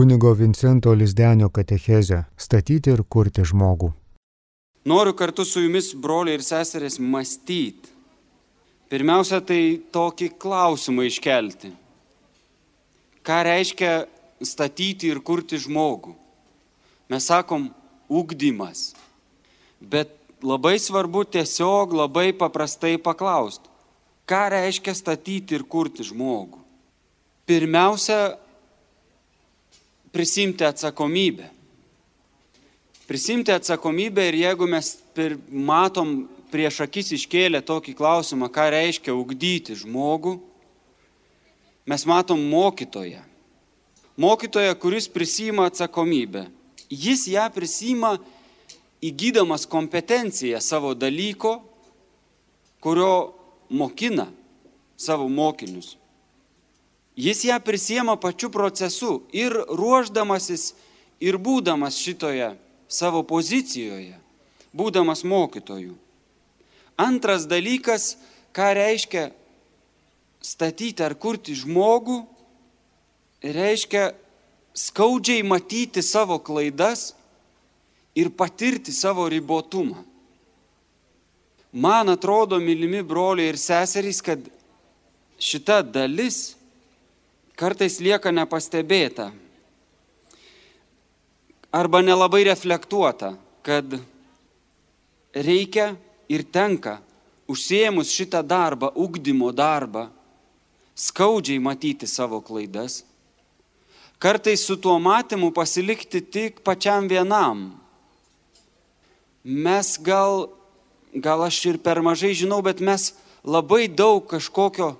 Kunigo Vincento Lizdenio katechezę - statyti ir kurti žmogų. Noriu kartu su jumis, broliai ir seserės, mąstyti. Pirmiausia, tai tokį klausimą iškelti. Ką reiškia statyti ir kurti žmogų? Mes sakom, ugdymas. Bet labai svarbu tiesiog labai paprastai paklausti, ką reiškia statyti ir kurti žmogų. Pirmiausia, prisimti atsakomybę. Prisimti atsakomybę ir jeigu mes matom prieš akis iškėlę tokį klausimą, ką reiškia ugdyti žmogų, mes matom mokytoją. Mokytoją, kuris prisima atsakomybę. Jis ją prisima įgydamas kompetenciją savo dalyko, kurio mokina savo mokinius. Jis ją prisiema pačiu procesu ir ruoždamasis, ir būdamas šitoje savo pozicijoje, būdamas mokytoju. Antras dalykas, ką reiškia statyti ar kurti žmogų, reiškia skaudžiai matyti savo klaidas ir patirti savo ribotumą. Man atrodo, mylimi broliai ir seserys, kad šita dalis kartais lieka nepastebėta arba nelabai reflektuota, kad reikia ir tenka užsiemus šitą darbą, ugdymo darbą, skaudžiai matyti savo klaidas, kartais su tuo matymu pasilikti tik pačiam vienam. Mes gal, gal aš ir per mažai žinau, bet mes labai daug kažkokio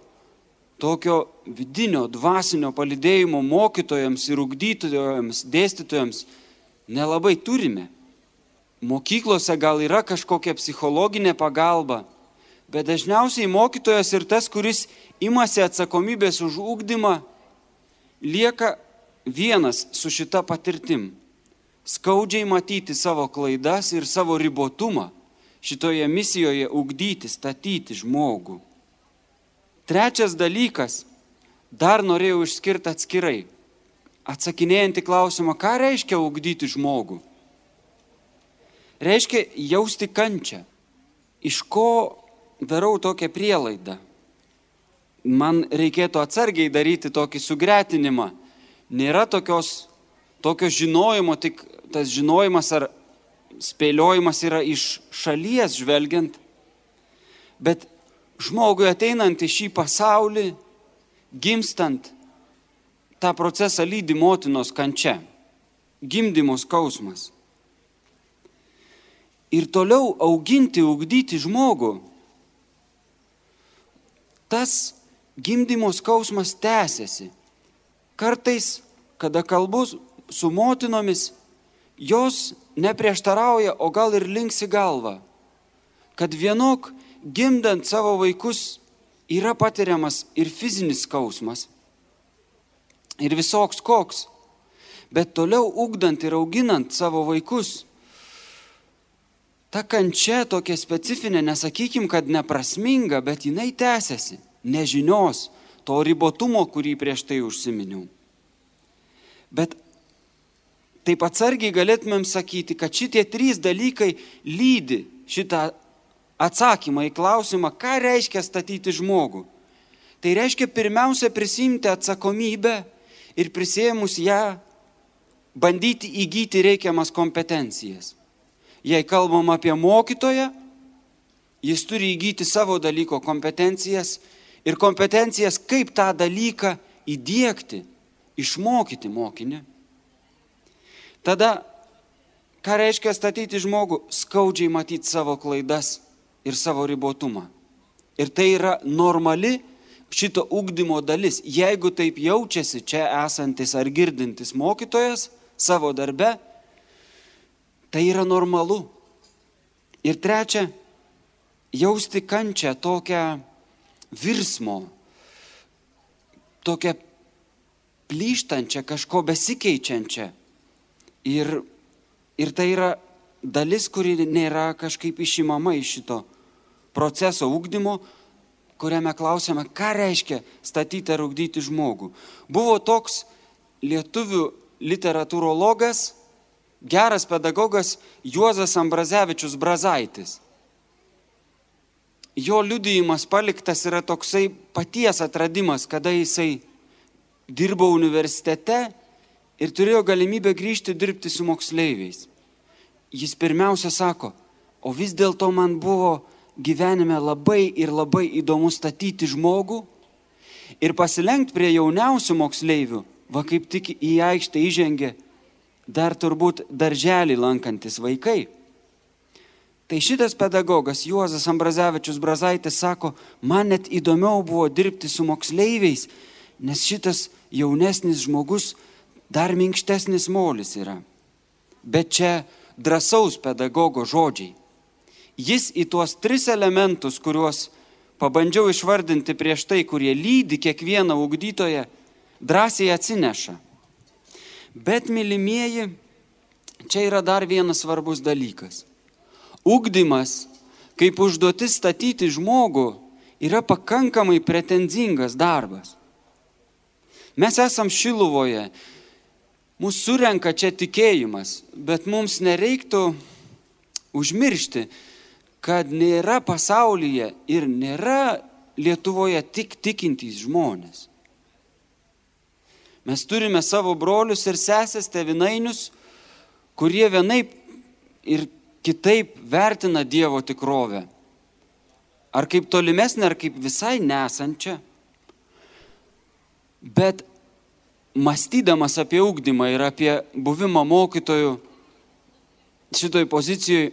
tokio vidinio, dvasinio palidėjimo mokytojams ir ugdytojams, dėstytojams nelabai turime. Mokyklose gal yra kažkokia psichologinė pagalba, bet dažniausiai mokytojas ir tas, kuris imasi atsakomybės už ūkdymą, lieka vienas su šita patirtim. Skaudžiai matyti savo klaidas ir savo ribotumą šitoje misijoje ugdyti, statyti žmogų. Trečias dalykas, dar norėjau išskirti atskirai, atsakinėjant į klausimą, ką reiškia ugdyti žmogų. Reiškia jausti kančią. Iš ko darau tokią prielaidą? Man reikėtų atsargiai daryti tokį sugretinimą. Nėra tokios, tokio žinojimo, tik tas žinojimas ar spėliojimas yra iš šalies žvelgiant, bet žmogui ateinant į šį pasaulį, gimstant, tą procesą lydi motinos kančia, gimdymo skausmas. Ir toliau auginti, ugdyti žmogų. Tas gimdymo skausmas tęsiasi. Kartais, kada kalbu su motinomis, jos neprieštarauja, o gal ir linksi galvą, kad vienok gimdant savo vaikus yra patiriamas ir fizinis skausmas, ir visoks koks. Bet toliau ugdant ir auginant savo vaikus, ta kančia tokia specifinė, nesakykim, kad neprasminga, bet jinai tęsiasi, nežinios, to ribotumo, kurį prieš tai užsiminiau. Bet taip atsargiai galėtumėm sakyti, kad šitie trys dalykai lydi šitą atsakymą į klausimą, ką reiškia statyti žmogų. Tai reiškia pirmiausia prisimti atsakomybę ir prisėmus ją bandyti įgyti reikiamas kompetencijas. Jei kalbam apie mokytoją, jis turi įgyti savo dalyko kompetencijas ir kompetencijas, kaip tą dalyką įdėkti, išmokyti mokinį. Tada, ką reiškia statyti žmogų, skaudžiai matyti savo klaidas ir savo ribotumą. Ir tai yra normali šito ugdymo dalis. Jeigu taip jaučiasi čia esantis ar girdintis mokytojas savo darbe, tai yra normalu. Ir trečia, jausti kančią tokią virsmo, tokią plyštančią, kažko besikeičiančią. Ir, ir tai yra dalis, kuri nėra kažkaip išimama iš šito proceso ugdymo, kuriame klausėme, ką reiškia statyti ar ugdyti žmogų. Buvo toks lietuvių literatūrologas, geras pedagogas Juozas Ambrazevičius Brazaitis. Jo liudijimas paliktas yra toksai paties atradimas, kada jisai dirbo universitete ir turėjo galimybę grįžti dirbti su moksleiviais. Jis pirmiausia sako, o vis dėlto man buvo gyvenime labai ir labai įdomu statyti žmogų ir pasilenkti prie jauniausių moksleivių, va kaip tik į aikštę įžengė dar turbūt darželį lankantis vaikai. Tai šitas pedagogas Juozas Ambrazevičius Brazaitis sako, man net įdomiau buvo dirbti su moksleiviais, nes šitas jaunesnis žmogus dar minkštesnis molis yra. Bet čia drąsaus pedagogo žodžiai. Jis į tuos tris elementus, kuriuos pabandžiau išvardinti prieš tai, kurie lydi kiekvieną ugdytoją, drąsiai atsineša. Bet, mylimieji, čia yra dar vienas svarbus dalykas. Ugdymas, kaip užduotis statyti žmogų, yra pakankamai pretenzingas darbas. Mes esam Šiluvoje, mūsų surenka čia tikėjimas, bet mums nereiktų užmiršti, kad nėra pasaulyje ir nėra Lietuvoje tik tikintys žmonės. Mes turime savo brolius ir sesės tevinainius, kurie vienaip ir kitaip vertina Dievo tikrovę. Ar kaip tolimesnė, ar kaip visai nesančią. Bet mąstydamas apie ugdymą ir apie buvimą mokytojų šitoj pozicijoje,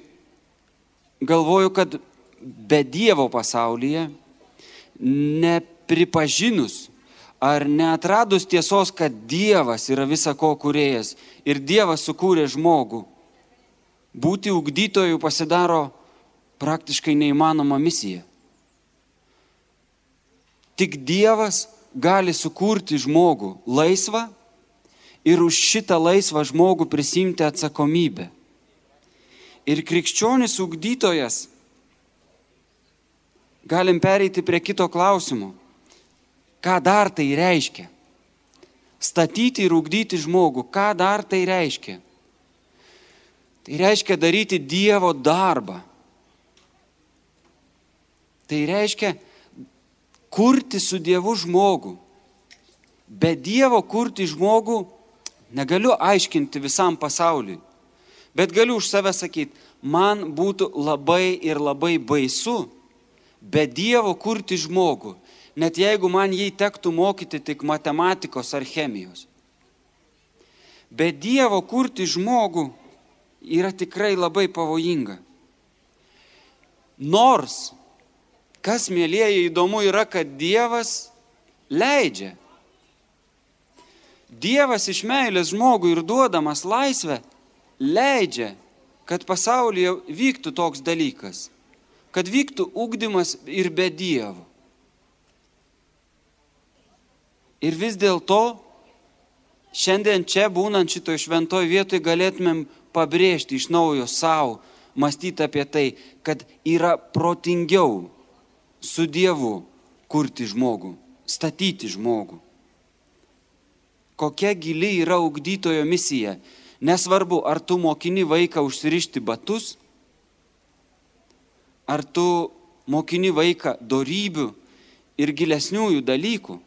galvoju, kad be Dievo pasaulyje, nepripažinus ar neatradus tiesos, kad Dievas yra visa ko kuriejas ir Dievas sukūrė žmogų, būti ugdytojų pasidaro praktiškai neįmanoma misija. Tik Dievas gali sukurti žmogų laisvą ir už šitą laisvą žmogų prisimti atsakomybę. Ir krikščionis ugdytojas, galim pereiti prie kito klausimo. Ką dar tai reiškia? Statyti ir ugdyti žmogų, ką dar tai reiškia? Tai reiškia daryti Dievo darbą. Tai reiškia kurti su Dievu žmogų. Be Dievo kurti žmogų negaliu aiškinti visam pasauliui. Bet galiu už save sakyti, man būtų labai ir labai baisu be Dievo kurti žmogų, net jeigu man jį tektų mokyti tik matematikos ar chemijos. Be Dievo kurti žmogų yra tikrai labai pavojinga. Nors, kas mėlyjeji įdomu yra, kad Dievas leidžia. Dievas iš meilės žmogui ir duodamas laisvę leidžia, kad pasaulyje vyktų toks dalykas, kad vyktų ugdymas ir be Dievo. Ir vis dėlto šiandien čia būnant šitoje šventoje vietoje galėtumėm pabrėžti iš naujo savo, mąstyti apie tai, kad yra protingiau su Dievu kurti žmogų, statyti žmogų. Kokia gili yra ugdytojo misija Nesvarbu, ar tu mokini vaiką užsirišti batus, ar tu mokini vaiką darybių ir gilesniųjų dalykų.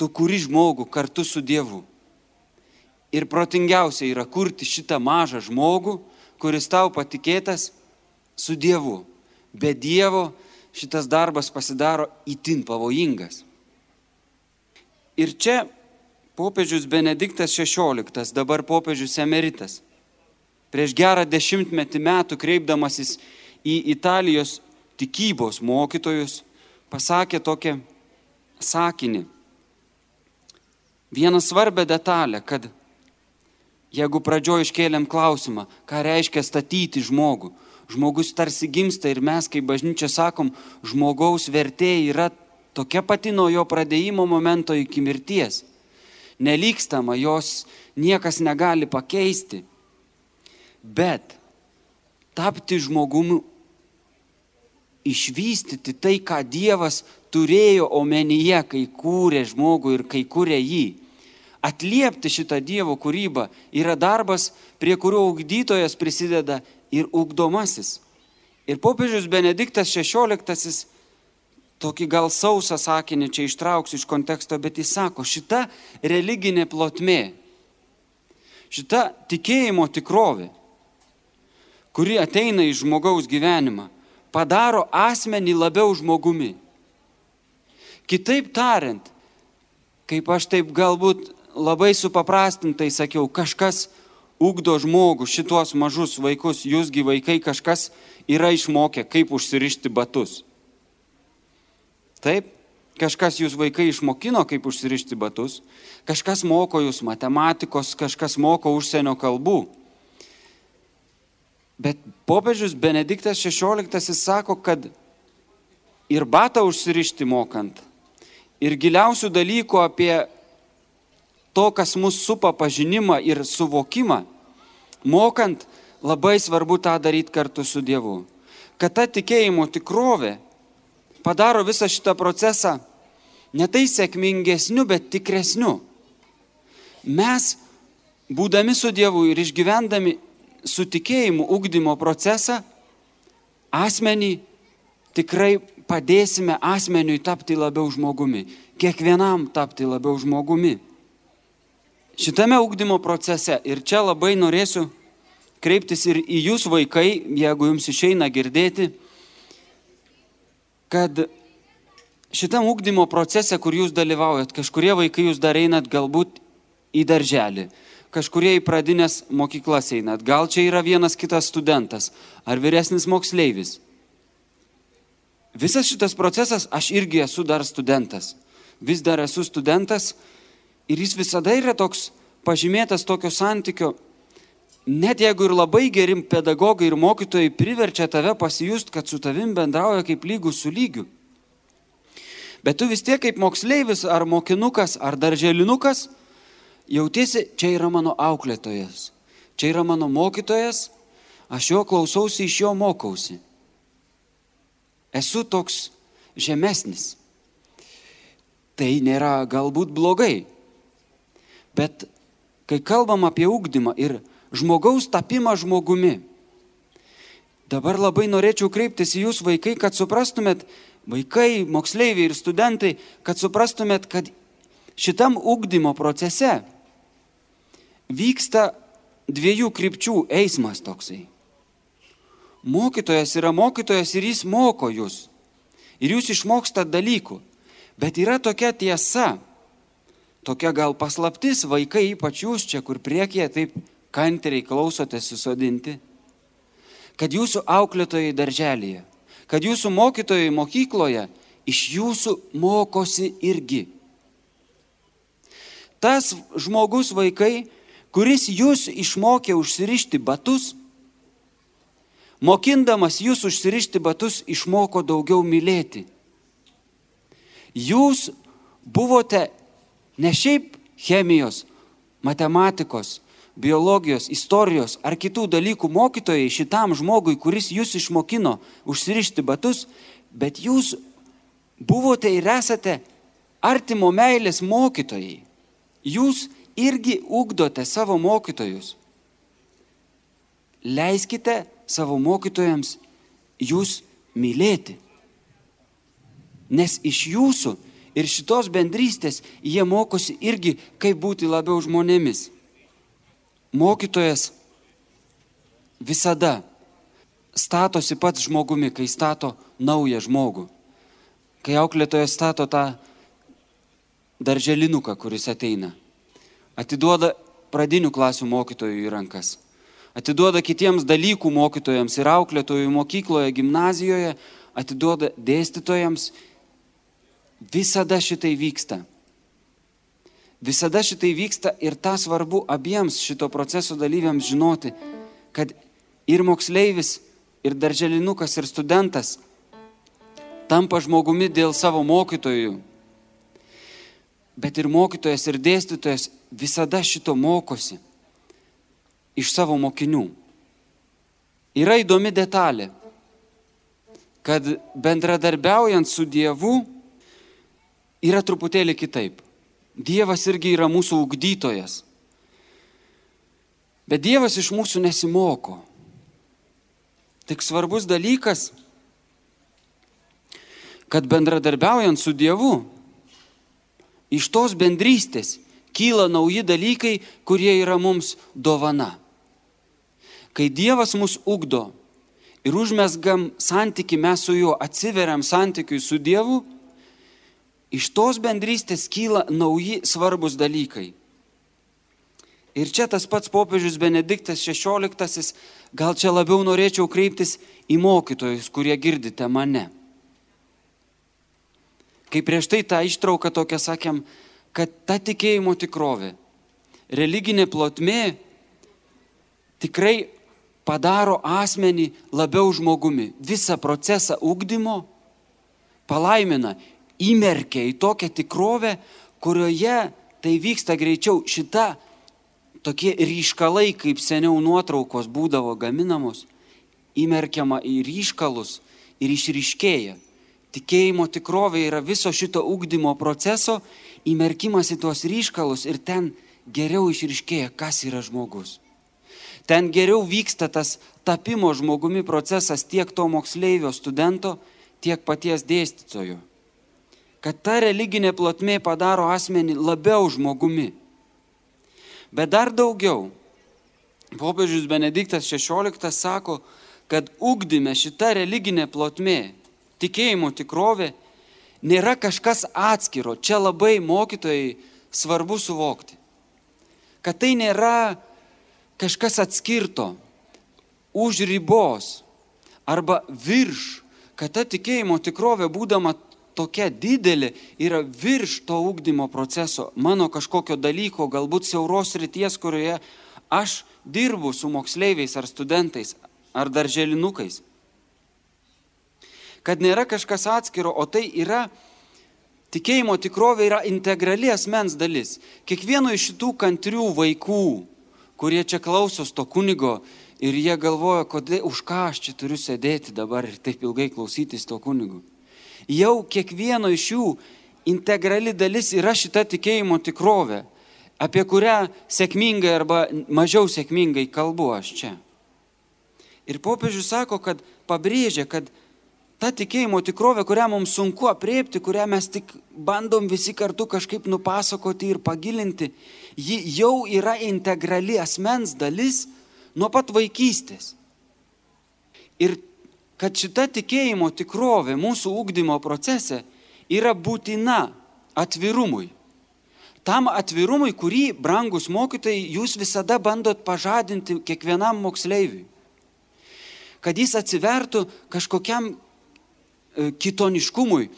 Tu kuri žmogų kartu su Dievu. Ir protingiausia yra kurti šitą mažą žmogų, kuris tau patikėtas su Dievu. Be Dievo šitas darbas pasidaro itin pavojingas. Ir čia popiežius Benediktas XVI, dabar popiežius emeritas, prieš gerą dešimtmetį metų kreipdamasis į Italijos tikybos mokytojus, pasakė tokią sakinį. Vieną svarbę detalę, kad jeigu pradžioje iškėlėm klausimą, ką reiškia statyti žmogų, žmogus tarsi gimsta ir mes kaip bažnyčia sakom, žmogaus vertė yra tokia pati nuo jo pradėjimo momento iki mirties nelykstama, jos niekas negali pakeisti. Bet tapti žmogumi, išvystyti tai, ką Dievas turėjo omenyje, kai kūrė žmogų ir kai kūrė jį, atliepti šitą Dievo kūrybą yra darbas, prie kurio ugdytojas prisideda ir ugdomasis. Ir popiežius Benediktas XVI, tokį gal sausą sakinį čia ištrauksiu iš konteksto, bet jis sako, šita religinė plotmė, šita tikėjimo tikrovė, kuri ateina į žmogaus gyvenimą, padaro asmenį labiau žmogumi. Kitaip tariant, kaip aš taip galbūt labai supaprastintai sakiau, kažkas ugdo žmogų, šituos mažus vaikus, jūsgi vaikai kažkas yra išmokę, kaip užsirišti batus. Taip, kažkas jūs vaikai išmokino, kaip užsirišti batus, kažkas moko jūs matematikos, kažkas moko užsienio kalbų. Bet popiežius Benediktas XVI sako, kad ir batą užsirišti mokant, ir giliausių dalykų apie to, kas mus supa pažinimą ir suvokimą, mokant, labai svarbu tą daryti kartu su Dievu. Kad ta tikėjimo tikrovė padaro visą šitą procesą ne tai sėkmingesniu, bet tikresniu. Mes, būdami su Dievu ir išgyvendami su tikėjimu ugdymo procesą, asmenį tikrai padėsime asmeniui tapti labiau žmogumi, kiekvienam tapti labiau žmogumi. Šitame ugdymo procese ir čia labai norėsiu kreiptis ir į jūs vaikai, jeigu jums išeina girdėti, kad šitam ugdymo procese, kur jūs dalyvaujat, kažkurie vaikai jūs dar einat galbūt į darželį, kažkurie į pradinės mokyklas einat, gal čia yra vienas kitas studentas ar vyresnis moksleivis. Visas šitas procesas, aš irgi esu dar studentas. Vis dar esu studentas ir jis visada yra toks pažymėtas tokio santykio. Net jeigu ir labai geri pedagogai ir mokytojai priverčia tave pasijust, kad su tavim bendrauja kaip lygus su lygiu. Bet tu vis tiek kaip moksleivis ar mokinukas ar darželinukas jautiesi, čia yra mano auklėtojas, čia yra mano mokytojas, aš jo klausausi, iš jo mokausi esu toks žemesnis. Tai nėra galbūt blogai. Bet kai kalbam apie ugdymą ir žmogaus tapimą žmogumi, dabar labai norėčiau kreiptis į jūs vaikai, kad suprastumėt, vaikai, moksleiviai ir studentai, kad suprastumėt, kad šitam ugdymo procese vyksta dviejų krypčių eismas toksai. Mokytojas yra mokytojas ir jis moko jūs. Ir jūs išmokstat dalykų. Bet yra tokia tiesa, tokia gal paslaptis, vaikai, ypač jūs čia, kur priekyje taip kantriai klausote susodinti, kad jūsų auklėtojai darželėje, kad jūsų mokytojai mokykloje iš jūsų mokosi irgi. Tas žmogus vaikai, kuris jūs išmokė užsirišti batus, mokindamas jūs užsirišti batus, išmoko daugiau mylėti. Jūs buvote ne šiaip chemijos, matematikos, biologijos, istorijos ar kitų dalykų mokytojai šitam žmogui, kuris jūs išmokino užsirišti batus, bet jūs buvote ir esate artimo meilės mokytojai. Jūs irgi ugdote savo mokytojus. Leiskite savo mokytojams jūs mylėti. Nes iš jūsų ir šitos bendrystės jie mokosi irgi, kaip būti labiau žmonėmis. Mokytojas visada statosi pats žmogumi, kai stato naują žmogų. Kai auklėtojas stato tą darželinuką, kuris ateina. Atiduoda pradinių klasių mokytojų į rankas atiduoda kitiems dalykų mokytojams ir auklėtojų mokykloje, gimnazijoje, atiduoda dėstytojams. Visada šitai vyksta. Visada šitai vyksta ir tą svarbu abiems šito proceso dalyviams žinoti, kad ir moksleivis, ir darželinukas, ir studentas tampa žmogumi dėl savo mokytojų. Bet ir mokytojas, ir dėstytojas visada šito mokosi iš savo mokinių. Yra įdomi detalė, kad bendradarbiaujant su Dievu yra truputėlį kitaip. Dievas irgi yra mūsų ugdytojas. Bet Dievas iš mūsų nesimoko. Tik svarbus dalykas, kad bendradarbiaujant su Dievu, iš tos bendrystės kyla nauji dalykai, kurie yra mums dovana. Kai Dievas mus ugdo ir užmesgam santyki mes su juo, atsiveriam santykiui su Dievu, iš tos bendrystės kyla nauji svarbus dalykai. Ir čia tas pats popiežius Benediktas XVI, gal čia labiau norėčiau kreiptis į mokytojus, kurie girdite mane. Kai prieš tai tą ištrauką tokią sakėm, kad ta tikėjimo tikrovė, religinė plotmė tikrai padaro asmenį labiau žmogumi. Visą procesą ugdymo palaimina, įmerkia į tokią tikrovę, kurioje tai vyksta greičiau. Šita tokie ryškalai, kaip seniau nuotraukos būdavo gaminamos, įmerkiama į ryškalus ir išryškėja. Tikėjimo tikrovė yra viso šito ugdymo proceso įmerkimas į tuos ryškalus ir ten geriau išryškėja, kas yra žmogus. Ten geriau vyksta tas tapimo žmogumi procesas tiek to moksleivio studento, tiek paties dėstytojo. Kad ta religinė plotmė padaro asmenį labiau žmogumi. Bet dar daugiau. Popiežius Benediktas XVI sako, kad ugdyme šita religinė plotmė, tikėjimo tikrovė, nėra kažkas atskiro. Čia labai mokytojai svarbu suvokti. Kad tai nėra kažkas atskirto, už ribos arba virš, kad ta tikėjimo tikrovė būdama tokia didelė yra virš to ūkdymo proceso, mano kažkokio dalyko, galbūt siauros ryties, kurioje aš dirbu su moksleiviais ar studentais ar darželinukais. Kad nėra kažkas atskiro, o tai yra tikėjimo tikrovė yra integrali asmens dalis. Kiekvieno iš šitų kantrių vaikų, kurie čia klausos to kunigo ir jie galvoja, kodėl, už ką aš čia turiu sėdėti dabar ir taip ilgai klausytis to kunigo jau kiekvieno iš jų integrali dalis yra šita tikėjimo tikrovė, apie kurią sėkmingai arba mažiau sėkmingai kalbu aš čia. Ir popiežius sako, kad pabrėžia, kad ta tikėjimo tikrovė, kurią mums sunku apriepti, kurią mes tik bandom visi kartu kažkaip nupasakoti ir pagilinti, ji jau yra integrali asmens dalis nuo pat vaikystės. Ir kad šita tikėjimo tikrovė mūsų ūkdymo procese yra būtina atvirumui. Tam atvirumui, kurį, brangus mokytojai, jūs visada bandot pažadinti kiekvienam moksleiviui. Kad jis atsivertų kažkokiam e, kitoniškumui,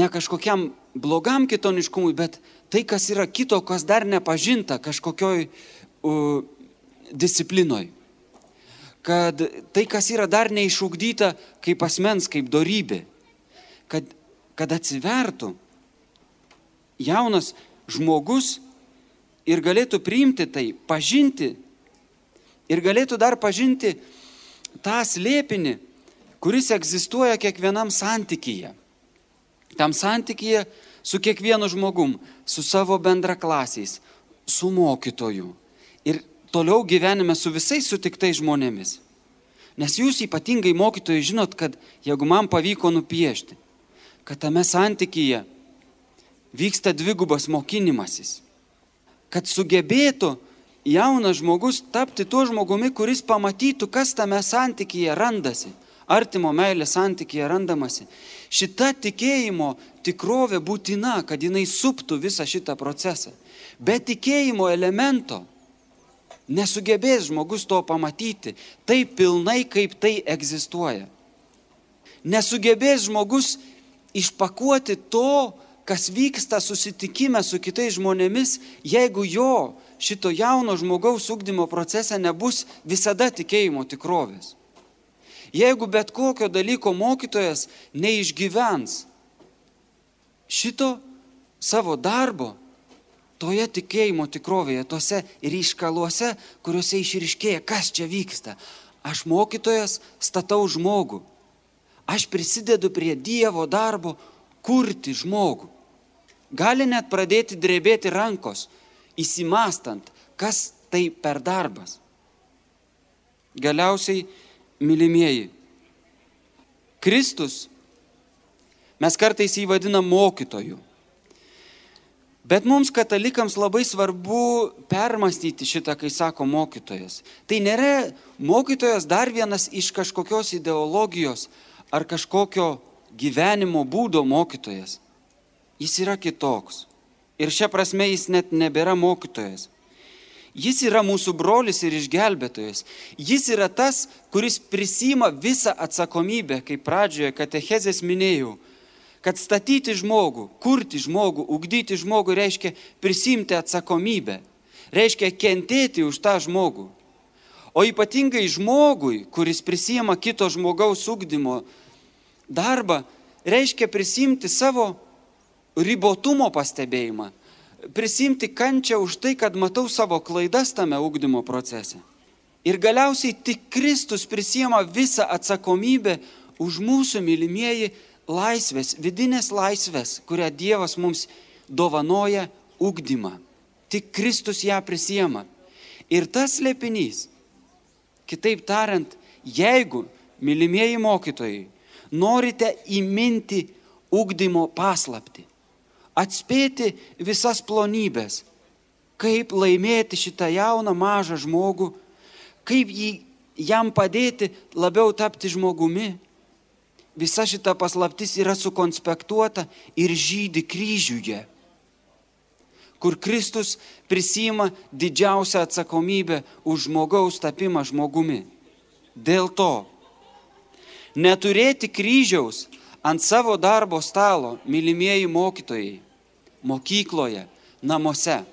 ne kažkokiam blogam kitoniškumui, bet tai, kas yra kito, kas dar nepažinta kažkokioj uh, disciplinoj kad tai, kas yra dar neišugdyta kaip asmens, kaip darybė, kad, kad atsivertų jaunas žmogus ir galėtų priimti tai, pažinti ir galėtų dar pažinti tą slėpinį, kuris egzistuoja kiekvienam santykyje. Tam santykyje su kiekvienu žmogum, su savo bendraklasiais, su mokytoju. Ir toliau gyvenime su visais sutiktais žmonėmis. Nes jūs ypatingai mokytojai žinot, kad jeigu man pavyko nupiešti, kad tame santykyje vyksta dvigubas mokinimasis, kad sugebėtų jaunas žmogus tapti tuo žmogumi, kuris pamatytų, kas tame santykyje randasi, artimo meilės santykyje randamasi. Šita tikėjimo tikrovė būtina, kad jinai suptų visą šitą procesą. Be tikėjimo elemento Nesugebės žmogus to pamatyti taip pilnai, kaip tai egzistuoja. Nesugebės žmogus išpakuoti to, kas vyksta susitikime su kitais žmonėmis, jeigu jo šito jauno žmogaus ugdymo procese nebus visada tikėjimo tikrovės. Jeigu bet kokio dalyko mokytojas neišgyvens šito savo darbo, toje tikėjimo tikrovėje, tose ryškaluose, kuriuose išriškėja, kas čia vyksta. Aš mokytojas statau žmogų. Aš prisidedu prie Dievo darbo kurti žmogų. gali net pradėti drebėti rankos, įsimastant, kas tai per darbas. Galiausiai, mylimieji, Kristus, mes kartais jį vadinam mokytoju. Bet mums katalikams labai svarbu permastyti šitą, kai sako mokytojas. Tai nėra mokytojas dar vienas iš kažkokios ideologijos ar kažkokio gyvenimo būdo mokytojas. Jis yra kitoks. Ir šia prasme jis net nebėra mokytojas. Jis yra mūsų brolis ir išgelbėtojas. Jis yra tas, kuris prisima visą atsakomybę, kaip pradžioje katechezės minėjau. Kad statyti žmogų, kurti žmogų, ugdyti žmogų reiškia prisimti atsakomybę. Reiškia kentėti už tą žmogų. O ypatingai žmogui, kuris prisima kito žmogaus ugdymo darbą, reiškia prisimti savo ribotumo pastebėjimą, prisimti kančią už tai, kad matau savo klaidas tame ugdymo procese. Ir galiausiai tik Kristus prisima visą atsakomybę už mūsų mylimieji laisvės, vidinės laisvės, kurią Dievas mums dovanoja ugdymą. Tik Kristus ją prisima. Ir tas lėpinys, kitaip tariant, jeigu, mylimieji mokytojai, norite įminti ugdymo paslapti, atspėti visas plonybės, kaip laimėti šitą jauną mažą žmogų, kaip jį, jam padėti labiau tapti žmogumi. Visa šita paslaptis yra sukonspektuota ir žydi kryžiuje, kur Kristus prisima didžiausią atsakomybę už žmogaus tapimą žmogumi. Dėl to neturėti kryžiaus ant savo darbo stalo, mylimieji mokytojai, mokykloje, namuose.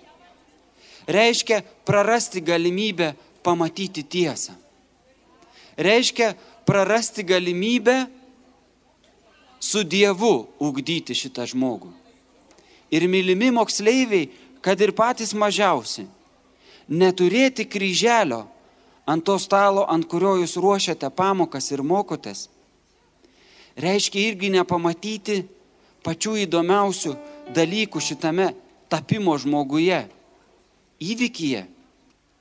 Reiškia prarasti galimybę pamatyti tiesą. Reiškia prarasti galimybę su Dievu ugdyti šitą žmogų. Ir mylimi moksleiviai, kad ir patys mažiausi, neturėti kryželio ant to stalo, ant kurio jūs ruošiate pamokas ir mokotės, reiškia irgi nepamatyti pačių įdomiausių dalykų šitame tapimo žmoguje, įvykyje,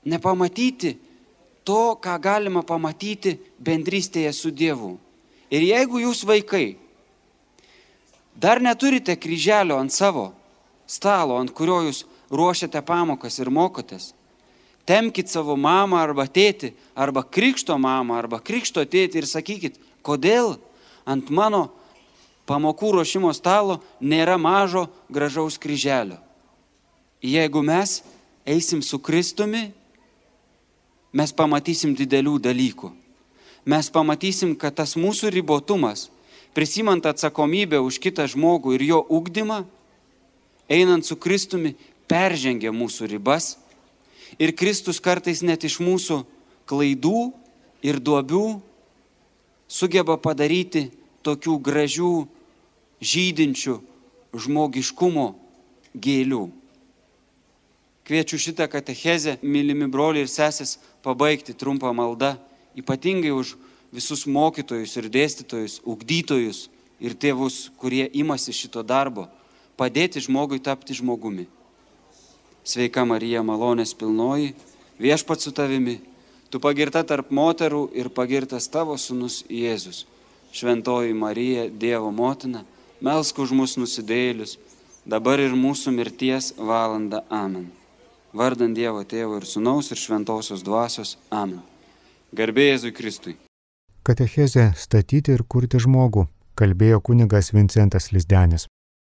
nepamatyti to, ką galima pamatyti bendrystėje su Dievu. Ir jeigu jūs vaikai dar neturite kryželio ant savo stalo, ant kurio jūs ruošiate pamokas ir mokotės, temkite savo mamą arba tėtį, arba krikšto mamą, arba krikšto tėtį ir sakykit, kodėl ant mano pamokų ruošimo stalo nėra mažo gražaus kryželio. Jeigu mes eisim su Kristumi, mes pamatysim didelių dalykų. Mes pamatysim, kad tas mūsų ribotumas, prisimant atsakomybę už kitą žmogų ir jo ugdymą, einant su Kristumi, peržengia mūsų ribas. Ir Kristus kartais net iš mūsų klaidų ir duobių sugeba padaryti tokių gražių žydinčių žmogiškumo gėlių. Kviečiu šitą katechezę, mylimi broliai ir sesės, pabaigti trumpą maldą, ypatingai už visus mokytojus ir dėstytojus, ugdytojus ir tėvus, kurie imasi šito darbo, padėti žmogui tapti žmogumi. Sveika Marija, malonės pilnoji, viešpat su tavimi, tu pagirta tarp moterų ir pagirtas tavo sunus Jėzus. Šventoji Marija, Dievo motina, melsk už mus nusidėlius, dabar ir mūsų mirties valanda. Amen. Vardant Dievo Tėvo ir Sūnaus ir Šventosios Dvasios. Amen. Garbė Jėzui Kristui. Katechezė statyti ir kurti žmogų, kalbėjo kunigas Vincentas Lisdenis.